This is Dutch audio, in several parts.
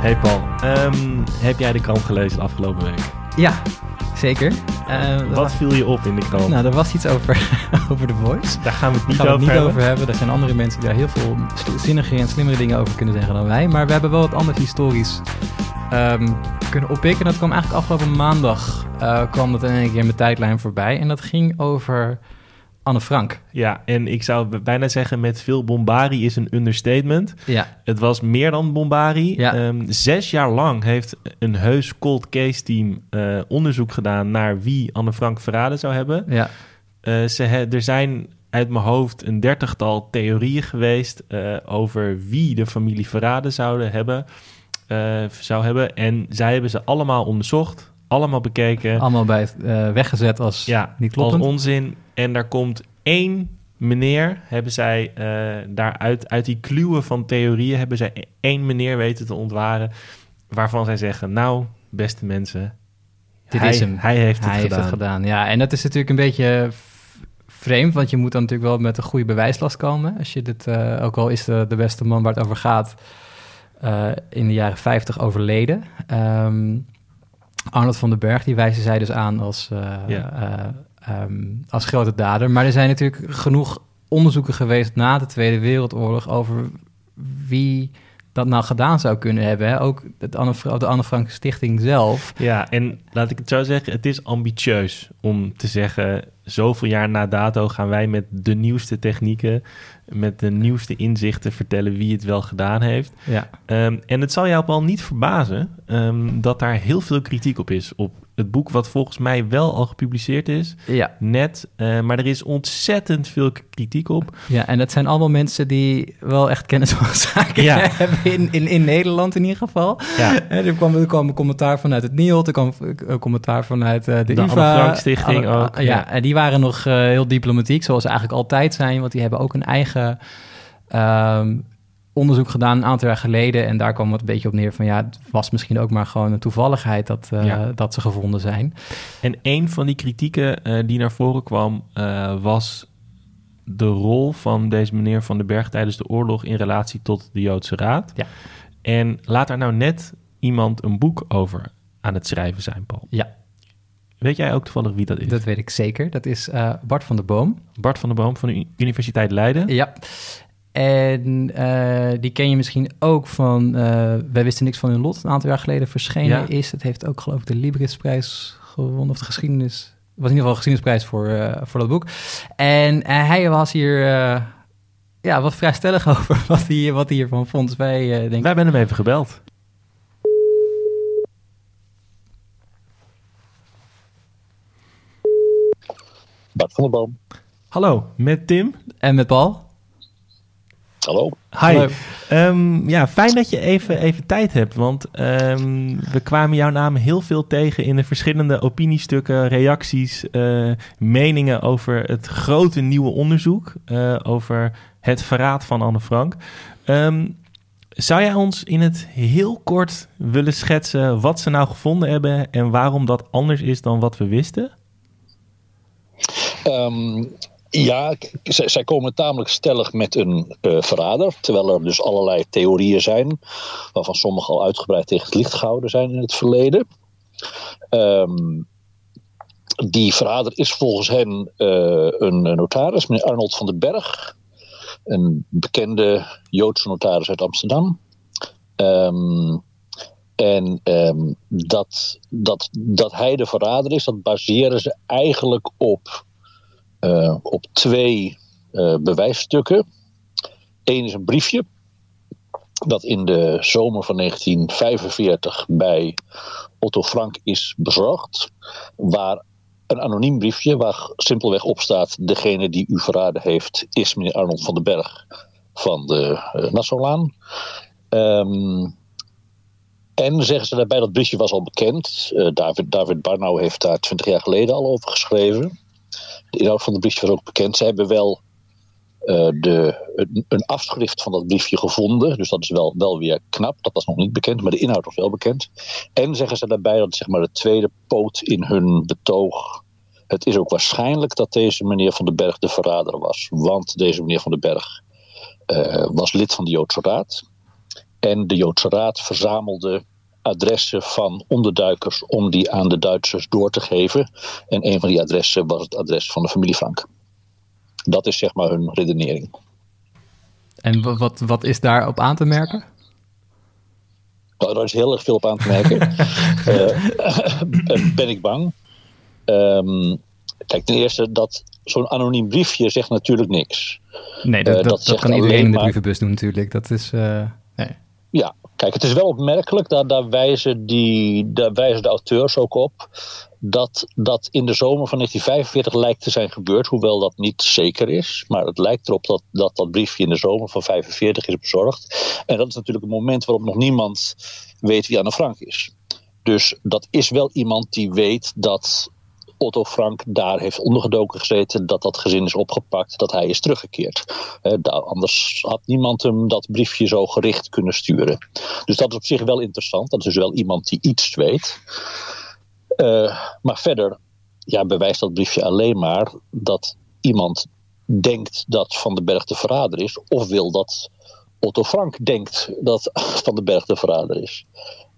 Hey Paul, Ehm, heb jij de krant gelezen de afgelopen week? Ja, zeker. Eh, Wat was- viel je op in de krant? Nou, er was iets over, over The Voice. Daar gaan we het Daar niet gaan we het over niet hebben. over hebben. Er zijn andere mensen die daar heel veel zinnigere en slimmere dingen over kunnen zeggen dan wij. Maar we hebben wel wat anders historisch ehm, kunnen oppikken. En dat kwam eigenlijk afgelopen maandag uh, kwam dat in één keer in mijn tijdlijn voorbij. En dat ging over Anne Frank. Ja, en ik zou bijna zeggen met veel bombari is een understatement. Ja, Het was meer dan bombari. Ja. Ehm, zes jaar lang heeft een heus cold case team eh, onderzoek gedaan naar wie Anne Frank verraden zou hebben. ja, Eh, ze he- er zijn uit mijn hoofd een dertigtal theorieën geweest eh, over wie de familie verraden zouden hebben, zou hebben. En zij hebben ze allemaal onderzocht, allemaal bekeken. allemaal bij het weggezet als ja, niet als kloppend. onzin. En daar komt één meneer, hebben zij eh, daaruit, uit die kluwen van theorieën, hebben zij één meneer weten te ontwaren. Waarvan zij zeggen, nou, beste mensen, Dit hij, is hem. Hij heeft het Hij gedaan. heeft het gedaan. Ja, en dat is natuurlijk een beetje vreemd, want je moet dan natuurlijk wel met een goede bewijslast komen. Als je dit, eh, ook al is de, de beste man waar het over gaat, eh, in de jaren 50 overleden. Ehm, Arnold van den Berg, die wijzen zij dus aan als, Ja. Eh, ehm, als grote dader. Maar er zijn natuurlijk genoeg onderzoeken geweest na de Tweede Wereldoorlog over wie dat nou gedaan zou kunnen hebben. Hè? Ook het Anne, Fra- de Anne Frank Stichting zelf. Ja, en laat ik het zo zeggen, het is ambitieus om te zeggen, zoveel jaar na dato gaan wij met de nieuwste technieken, met de nieuwste inzichten vertellen wie het wel gedaan heeft. Ja. Ehm, en het zal jou wel niet verbazen ehm, dat daar heel veel kritiek op is. Op het boek wat volgens mij wel al gepubliceerd is, Ja, net. eh, maar er is ontzettend veel kritiek op. ja, en dat zijn allemaal mensen die wel echt kennis van zaken Ja. hebben, in, in, in Nederland in ieder geval. Ja, Hè, Er kwam, er kwam een commentaar vanuit het NIOD, er kwam een commentaar vanuit eh, de, De Frank Stichting ook, Ja, ja. en die waren nog eh, heel diplomatiek, zoals ze eigenlijk altijd zijn, want die hebben ook een eigen ehm, onderzoek gedaan een aantal jaar geleden. En daar kwam het een beetje op neer van, ja, het was misschien ook maar gewoon een toevalligheid dat, eh, Ja. dat ze gevonden zijn. En een van die kritieken eh, die naar voren kwam, eh, was de rol van deze meneer Van den Berg tijdens de oorlog in relatie tot de Joodse Raad. Ja. En laat daar nou net iemand een boek over aan het schrijven zijn, Paul. Ja, Weet jij ook toevallig wie dat is? dat weet ik zeker. Dat is Bart van der Boom. Bart van der Boom van de Universiteit Leiden. Ja. En eh, die ken je misschien ook van eh, Wij wisten niks van hun lot, een aantal jaar geleden verschenen Ja. is. Het heeft ook geloof ik de Librisprijs gewonnen, of de geschiedenis. Het was in ieder geval een geschiedenisprijs voor, eh, voor dat boek. En hij was hier eh, ja, wat vrijstellig over wat hij, wat hij hiervan vond. Dus wij eh, denken... Wij hebben hem even gebeld. Bart van der Boom. Hallo, met Tim. En met Paul? Hallo. Hi. Hallo. Ehm, ja, fijn dat je even, even tijd hebt, want ehm, we kwamen jouw naam heel veel tegen in de verschillende opiniestukken, reacties, eh, meningen over het grote nieuwe onderzoek eh, over het verraad van Anne Frank. Ehm, zou jij ons in het heel kort willen schetsen wat ze nou gevonden hebben en waarom dat anders is dan wat we wisten? Ja, zij komen tamelijk stellig met een eh, verrader. Terwijl er dus allerlei theorieën zijn. Waarvan sommige al uitgebreid tegen het licht gehouden zijn in het verleden. Ehm, die verrader is volgens hen eh, een notaris, meneer Arnold van den Berg. Een bekende Joodse notaris uit Amsterdam. Ehm, en ehm, dat, dat, dat hij de verrader is, dat baseren ze eigenlijk op, eh, op twee eh, bewijsstukken. Eén is een briefje dat in de zomer van 1945 bij Otto Frank is bezorgd. Waar een anoniem briefje waar simpelweg op staat: degene die u verraden heeft, is meneer Arnold van den Berg van de uh, Nassaulaan. Ehm, en zeggen ze daarbij dat briefje was al bekend. David, David Barnau heeft daar twintig jaar geleden al over geschreven. De inhoud van het briefje was ook bekend. Ze hebben wel uh, de, een, afschrift van dat briefje gevonden. Dus dat is wel, wel weer knap. Dat was nog niet bekend, maar de inhoud was wel bekend. En zeggen ze daarbij dat zeg maar, de tweede poot in hun betoog. Het is ook waarschijnlijk dat deze meneer Van den Berg de verrader was. Want deze meneer Van den Berg uh, was lid van de Joodse Raad. En de Joodse Raad verzamelde adressen van onderduikers om die aan de Duitsers door te geven. En een van die adressen was het adres van de familie Frank. Dat is zeg maar hun redenering. En wat, wat is daarop aan te merken? Nou, daar is heel erg veel op aan te merken. uh, ben ik bang. Um, kijk, ten eerste dat zo'n anoniem briefje zegt natuurlijk niks. Nee, dat, uh, dat, dat kan iedereen in de brievenbus doen natuurlijk. Dat is, uh, nee. Ja, kijk, het is wel opmerkelijk, daar, wijzen die, de auteurs ook op, dat dat in de zomer van 1945 lijkt te zijn gebeurd, hoewel dat niet zeker is. Maar het lijkt erop dat dat, dat briefje in de zomer van 1945 is bezorgd. En dat is natuurlijk een moment waarop nog niemand weet wie Anne Frank is. Dus dat is wel iemand die weet dat Otto Frank daar heeft ondergedoken gezeten, dat dat gezin is opgepakt, dat hij is teruggekeerd. anders had niemand hem dat briefje zo gericht kunnen sturen. Dus dat is op zich wel interessant. Dat is dus wel iemand die iets weet. Uh, maar verder ja, bewijst dat briefje alleen maar dat iemand denkt dat Van den Berg de verrader is, of wil dat Otto Frank denkt dat Van den Berg de verrader is.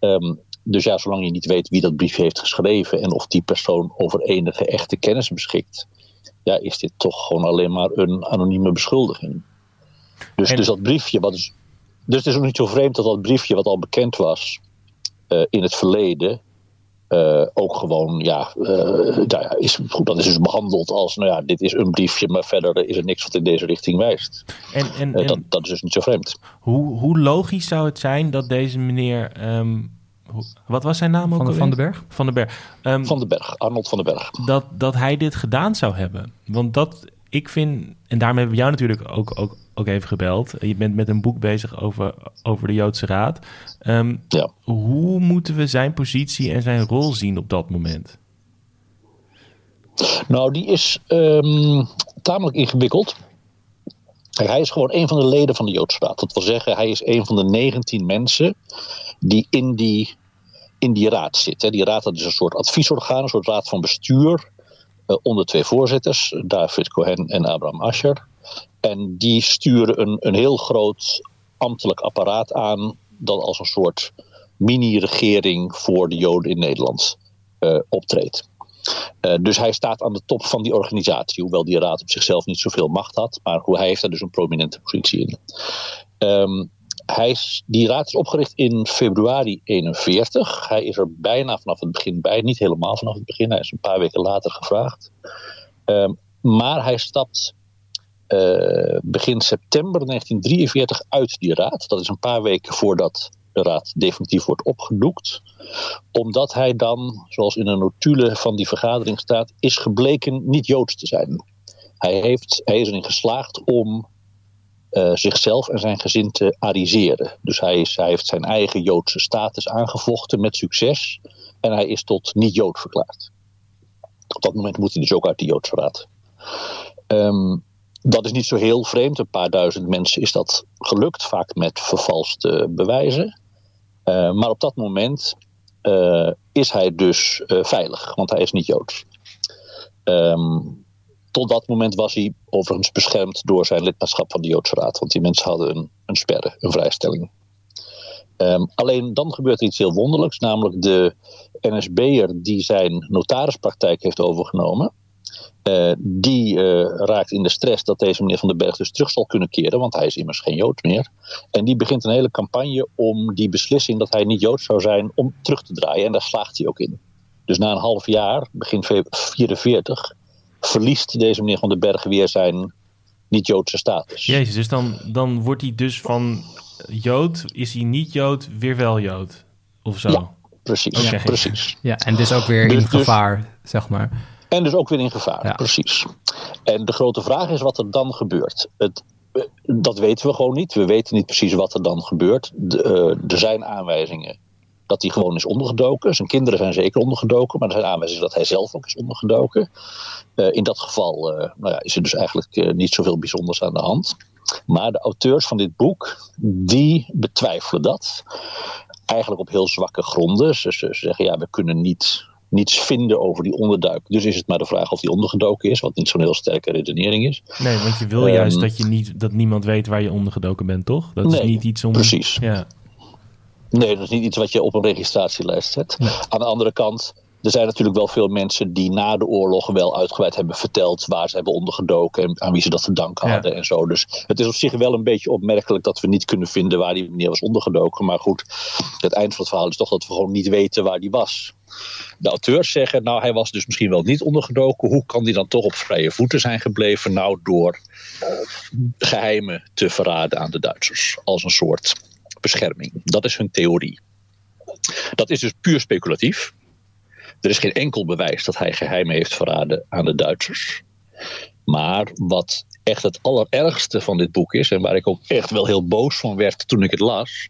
Um, dus ja, zolang je niet weet wie dat briefje heeft geschreven en of die persoon over enige echte kennis beschikt, ja, is dit toch gewoon alleen maar een anonieme beschuldiging. Dus, dus dat briefje, wat is, dus het is ook niet zo vreemd dat dat briefje, wat al bekend was uh, in het verleden, uh, ook gewoon, ja, uh, nou ja is, goed, dat is dus behandeld als, nou ja, dit is een briefje, maar verder is er niks wat in deze richting wijst. En, en, dat, dat, is dus niet zo vreemd. Hoe, hoe logisch zou het zijn dat deze meneer um, wat was zijn naam ook van, van den Berg? Van den Berg. Um, van den Berg, Arnold van den Berg. Dat, dat hij dit gedaan zou hebben. Want dat, ik vind, en daarom hebben we jou natuurlijk ook, ook, ook even gebeld. Je bent met een boek bezig over, over de Joodse Raad. Um, ja. Hoe moeten we zijn positie en zijn rol zien op dat moment? Nou, die is um, tamelijk ingewikkeld. Hij is gewoon een van de leden van de Joodse Raad. Dat wil zeggen, hij is een van de 19 mensen die in die, in die raad zitten. Die raad dat is een soort adviesorgaan, een soort raad van bestuur. Uh, onder twee voorzitters, David Cohen en Abraham Asher. En die sturen een, een heel groot ambtelijk apparaat aan. dat als een soort mini-regering voor de Joden in Nederland uh, optreedt. Uh, dus hij staat aan de top van die organisatie, hoewel die raad op zichzelf niet zoveel macht had, maar hoe hij heeft daar dus een prominente positie in. Um, hij die raad is opgericht in februari 41. Hij is er bijna vanaf het begin bij. Niet helemaal vanaf het begin. Hij is een paar weken later gevraagd. Um, maar hij stapt uh, begin september 1943 uit die raad. Dat is een paar weken voordat raad definitief wordt opgedoekt. Omdat hij dan, zoals in de notulen van die vergadering staat, is gebleken niet Joods te zijn. Hij, heeft, hij is erin geslaagd om uh, zichzelf en zijn gezin te ariseren. Dus hij, hij heeft zijn eigen Joodse status aangevochten met succes. En hij is tot niet-Jood verklaard. Op dat moment moet hij dus ook uit de Joodse Raad. Um, dat is niet zo heel vreemd. Een paar duizend mensen is dat gelukt, vaak met vervalste bewijzen. Uh, maar op dat moment uh, is hij dus uh, veilig, want hij is niet Joods. Um, tot dat moment was hij overigens beschermd door zijn lidmaatschap van de Joodse Raad. Want die mensen hadden een, een sperre, een vrijstelling. Um, alleen dan gebeurt er iets heel wonderlijks. Namelijk de NSB'er die zijn notarispraktijk heeft overgenomen. Uh, die uh, raakt in de stress dat deze meneer Van den Berg dus terug zal kunnen keren. Want hij is immers geen Jood meer. En die begint een hele campagne om die beslissing dat hij niet Jood zou zijn, om terug te draaien. En daar slaagt hij ook in. Dus na een half jaar, begin 44, verliest deze meneer Van den Berg weer zijn niet-Joodse status. Jezus, dus dan, dan wordt hij dus van Jood, is hij niet Jood, weer wel Jood? Of zo? Ja, precies. Okay. precies. Ja, en dus ook weer dus, in gevaar, dus, zeg maar. En dus ook weer in gevaar, ja. precies. En de grote vraag is wat er dan gebeurt. Het, dat weten we gewoon niet. We weten niet precies wat er dan gebeurt. De, uh, er zijn aanwijzingen dat hij gewoon is ondergedoken. Zijn kinderen zijn zeker ondergedoken, maar er zijn aanwijzingen dat hij zelf ook is ondergedoken. Uh, in dat geval uh, nou ja, is er dus eigenlijk niet zoveel bijzonders aan de hand. Maar de auteurs van dit boek, die betwijfelen dat. Eigenlijk op heel zwakke gronden. Ze, ze zeggen, ja, we kunnen niet, niets vinden over die onderduik. Dus is het maar de vraag of die ondergedoken is, wat niet zo'n heel sterke redenering is. Nee, want je wil juist um, dat, je niet, dat niemand weet waar je ondergedoken bent, toch? Dat nee, is niet iets om... Precies. Ja. Nee, dat is niet iets wat je op een registratielijst zet. Aan de andere kant, er zijn natuurlijk wel veel mensen die na de oorlog wel uitgebreid hebben verteld waar ze hebben ondergedoken en aan wie ze dat te danken hadden en zo. Dus het is op zich wel een beetje opmerkelijk dat we niet kunnen vinden waar die meneer was ondergedoken. Maar goed, het eind van het verhaal is toch dat we gewoon niet weten waar die was. De auteurs zeggen, nou hij was dus misschien wel niet ondergedoken. Hoe kan die dan toch op vrije voeten zijn gebleven? Nou door geheimen te verraden aan de Duitsers. Als een soort bescherming. Dat is hun theorie. Dat is dus puur speculatief. Er is geen enkel bewijs dat hij geheimen heeft verraden aan de Duitsers. Maar wat echt het allerergste van dit boek is, en waar ik ook echt wel heel boos van werd toen ik het las,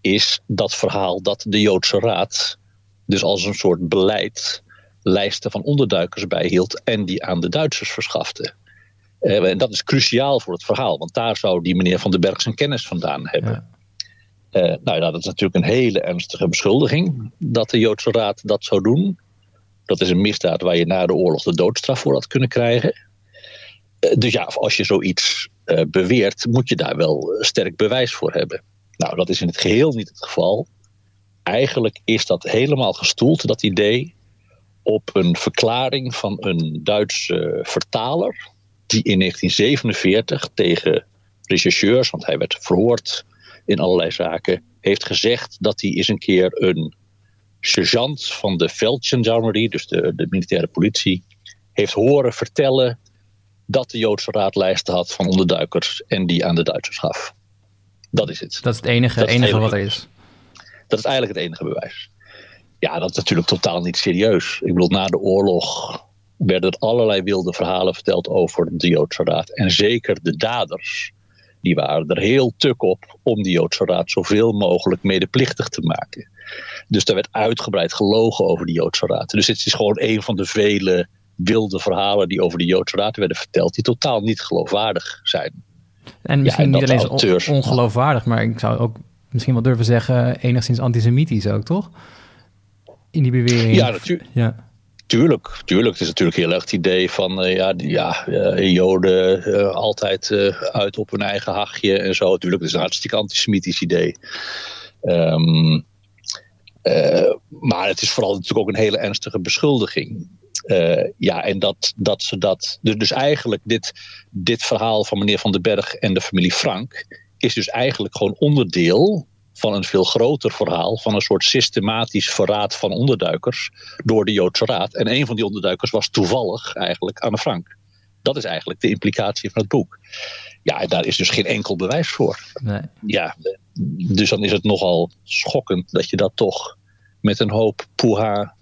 is dat verhaal dat de Joodse Raad dus als een soort beleid lijsten van onderduikers bijhield en die aan de Duitsers verschafte. Uh, en dat is cruciaal voor het verhaal, want daar zou die meneer Van den Berg zijn kennis vandaan hebben. Uh, nou ja, dat is natuurlijk een hele ernstige beschuldiging dat de Joodse Raad dat zou doen. Dat is een misdaad waar je na de oorlog de doodstraf voor had kunnen krijgen. Uh, dus ja, als je zoiets uh, beweert, moet je daar wel sterk bewijs voor hebben. Nou, dat is in het geheel niet het geval. Eigenlijk is dat helemaal gestoeld, dat idee, op een verklaring van een Duitse vertaler. die in 1947 tegen rechercheurs, want hij werd verhoord in allerlei zaken, heeft gezegd dat hij eens een keer een sergeant van de Veldgendarmerie, dus de, de militaire politie, heeft horen vertellen dat de Joodse Raad lijsten had van onderduikers en die aan de Duitsers gaf. Dat is het. Dat is het enige, dat enige wat er is. Dat is eigenlijk het enige bewijs. Ja, dat is natuurlijk totaal niet serieus. Ik bedoel, na de oorlog werden er allerlei wilde verhalen verteld over de Joodse Raad. En zeker de daders die waren er heel tuk op om de Joodse Raad zoveel mogelijk medeplichtig te maken. Dus daar werd uitgebreid gelogen over de Joodse Raad. Dus het is gewoon een van de vele wilde verhalen die over de Joodse Raad werden verteld, die totaal niet geloofwaardig zijn. En misschien ja, en niet alleen auteurs, ongeloofwaardig, maar ik zou ook misschien wel durven zeggen, enigszins antisemitisch ook, toch? In die bewering. Ja, natuurlijk. Ja. Tuurlijk, tuurlijk. Het is natuurlijk heel erg het idee van uh, ja, ja uh, Joden uh, altijd uit op hun eigen hachje en zo. Tuurlijk, het is een hartstikke antisemitisch idee. Um, maar het is vooral natuurlijk ook een hele ernstige beschuldiging. ja, en dat, dat ze dat. Dus, dus eigenlijk, dit, dit verhaal van meneer Van den Berg en de familie Frank. is dus eigenlijk gewoon onderdeel van een veel groter verhaal van een soort systematisch verraad van onderduikers door de Joodse Raad. En een van die onderduikers was toevallig eigenlijk Anne Frank. Dat is eigenlijk de implicatie van het boek. Ja, daar is dus geen enkel bewijs voor. Nee. Ja, dus dan is het nogal schokkend dat je dat toch met een hoop poeha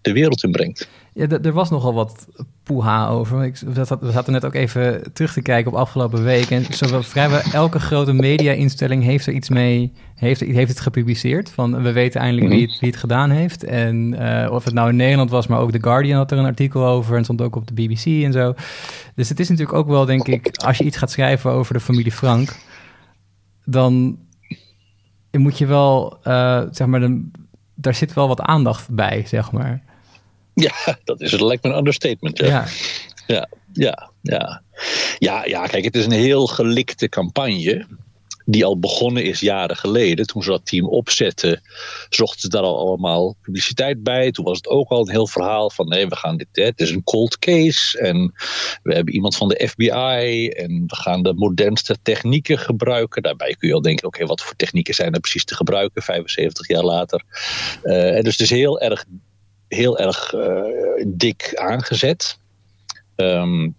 de wereld in brengt. Ja, er was nogal wat poeha over. Ik, we zaten net ook even terug te kijken op afgelopen week. En zowel vrijwel elke grote media-instelling heeft er iets mee, heeft, heeft het gepubliceerd. Van we weten eindelijk wie het, wie het gedaan heeft. En uh, of het nou in Nederland was, maar ook The Guardian had er een artikel over. En stond ook op de BBC en zo. Dus het is natuurlijk ook wel, denk ik, als je iets gaat schrijven over de familie Frank, dan moet je wel, uh, zeg maar, dan, daar zit wel wat aandacht bij, zeg maar. Ja, dat is het lijkt me een understatement. Ja. ja. Ja, ja, ja. Ja, ja, kijk, het is een heel gelikte campagne. Die al begonnen is jaren geleden. Toen ze dat team opzetten, zochten ze daar al allemaal publiciteit bij. Toen was het ook al een heel verhaal van: nee, we gaan dit. Het is een cold case. En we hebben iemand van de FBI. En we gaan de modernste technieken gebruiken. Daarbij kun je al denken: oké, wat voor technieken zijn er precies te gebruiken 75 jaar later? Uh, dus het is heel erg heel erg uh, dik aangezet. Um,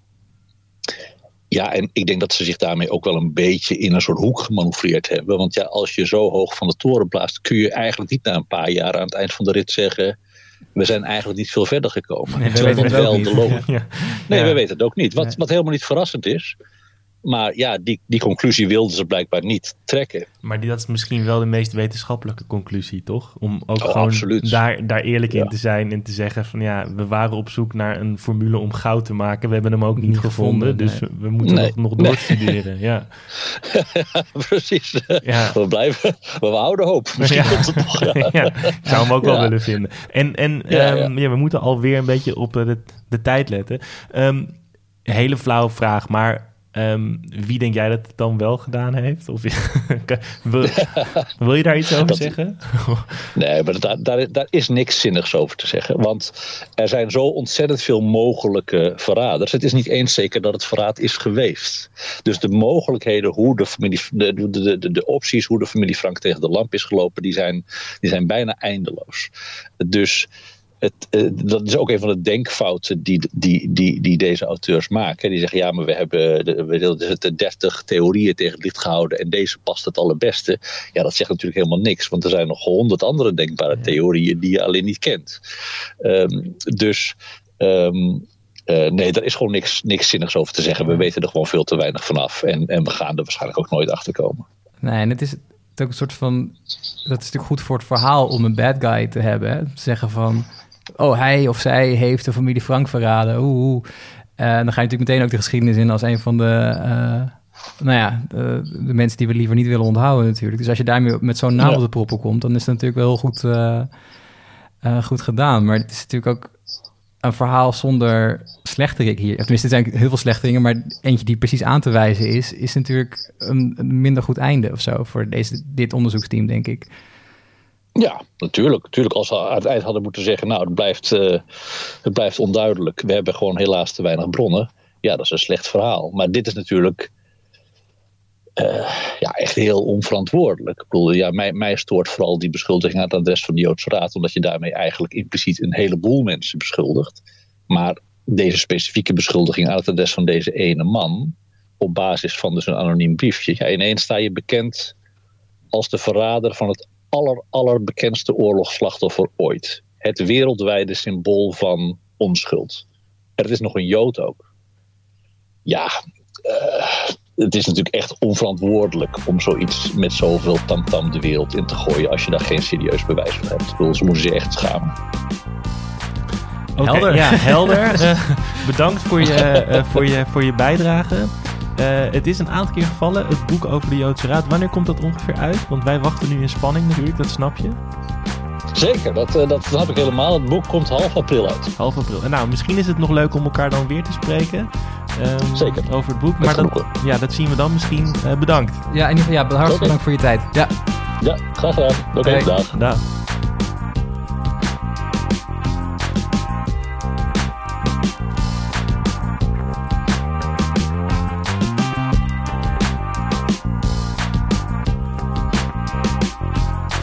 ja, en ik denk dat ze zich daarmee ook wel een beetje in een soort hoek gemanoeuvreerd hebben. Want ja, als je zo hoog van de toren blaast, kun je eigenlijk niet na een paar jaar aan het eind van de rit zeggen. We zijn eigenlijk niet veel verder gekomen. Nee, we weten het wel ja. Nee, ja. we weten het ook niet. Wat, wat helemaal niet verrassend is. Maar ja, die, die conclusie wilden ze blijkbaar niet trekken. Maar die, dat is misschien wel de meest wetenschappelijke conclusie, toch? Om ook oh, gewoon daar, daar eerlijk in te zijn en te zeggen van ja, we waren op zoek naar een formule om goud te maken. We hebben hem ook niet, gevonden, dus we moeten nee. nog, nog doorstuderen. Nee. Ja. Precies. Ja. We blijven, we houden hoop. Misschien ja. komt het nog. Ja. Ik zou hem ook wel willen vinden. En, en ja, um, ja. we moeten alweer een beetje op de, de tijd letten. Um, hele flauwe vraag, maar Ehm, wie denk jij dat het dan wel gedaan heeft? Of, wil, wil, je daar iets over zeggen? nee, maar daar, daar, daar, is niks zinnigs over te zeggen. Want er zijn zo ontzettend veel mogelijke verraders. Het is niet eens zeker dat het verraad is geweest. Dus de mogelijkheden, hoe de, familie, de, de, de, de opties hoe de familie Frank tegen de lamp is gelopen, die zijn, die zijn bijna eindeloos. Dus het, eh, dat is ook een van de denkfouten die, die, die, die deze auteurs maken. Die zeggen, ja, maar we hebben de, we de 30 theorieën tegen het licht gehouden en deze past het allerbeste. Ja, dat zegt natuurlijk helemaal niks, want er zijn nog honderd andere denkbare theorieën die je alleen niet kent. Ehm, dus ehm, eh, nee, daar is gewoon niks, niks zinnigs over te zeggen. We weten er gewoon veel te weinig vanaf en, en we gaan er waarschijnlijk ook nooit achter komen. Nee, en het is ook een soort van. Dat is natuurlijk goed voor het verhaal om een bad guy te hebben. Hè? Zeggen van oh, hij of zij heeft de familie Frank verraden. Oeh, En dan ga je natuurlijk meteen ook de geschiedenis in als een van de, uh, nou ja, de, de, mensen die we liever niet willen onthouden natuurlijk. Dus als je daarmee met zo'n naam op de proppen komt, dan is het natuurlijk wel goed, uh, goed gedaan. Maar het is natuurlijk ook een verhaal zonder slechterik hier. Tenminste, er zijn heel veel slechteringen, maar eentje die precies aan te wijzen is, is natuurlijk een, een minder goed einde of zo voor deze, dit onderzoeksteam, denk ik. Ja, natuurlijk. natuurlijk. Als ze aan het eind hadden moeten zeggen, nou, het blijft, uh, het blijft onduidelijk. We hebben gewoon helaas te weinig bronnen. Ja, dat is een slecht verhaal. Maar dit is natuurlijk uh, ja, echt heel onverantwoordelijk. Ik bedoel, ja, mij, mij stoort vooral die beschuldiging aan het adres van de Joodse Raad, omdat je daarmee eigenlijk impliciet een heleboel mensen beschuldigt. Maar deze specifieke beschuldiging aan het adres van deze ene man, op basis van dus een anoniem briefje, ja, ineens sta je bekend als de verrader van het aller, allerbekendste oorlogsslachtoffer ooit. Het wereldwijde symbool van onschuld. Er is nog een Jood ook. Ja, uh, het is natuurlijk echt onverantwoordelijk om zoiets met zoveel tamtam de wereld in te gooien als je daar geen serieus bewijs van hebt. Ik bedoel, ze moeten zich echt schamen. Okay, helder. Ja, helder. uh, bedankt voor je, uh, voor, je, voor je bijdrage. Uh, het is een aantal keer gevallen, het boek over de Joodse Raad. Wanneer komt dat ongeveer uit? Want wij wachten nu in spanning natuurlijk, dat snap je. Zeker, dat, uh, dat snap ik helemaal. Het boek komt half april uit. Half april. En nou, misschien is het nog leuk om elkaar dan weer te spreken. Um, Zeker. Over het boek. Maar dat, ja, dat zien we dan misschien. Uh, bedankt. Ja, in ieder geval ja, hartstikke okay. bedankt voor je tijd. Ja, ja graag gedaan. Oké, okay, dag. dag.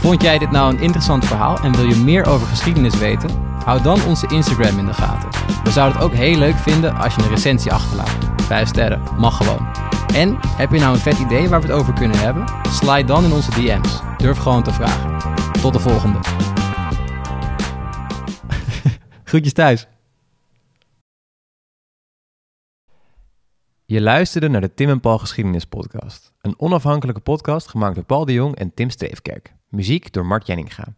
Vond jij dit nou een interessant verhaal en wil je meer over geschiedenis weten? Hou dan onze Instagram in de gaten. We zouden het ook heel leuk vinden als je een recensie achterlaat. 5 sterren, mag gewoon. En heb je nou een vet idee waar we het over kunnen hebben? Slide dan in onze DM's. Durf gewoon te vragen. Tot de volgende. Groetjes thuis. Je luisterde naar de Tim en Paul Geschiedenis Podcast. Een onafhankelijke podcast gemaakt door Paul de Jong en Tim Streefkerk. Muziek door Mart Jenninga.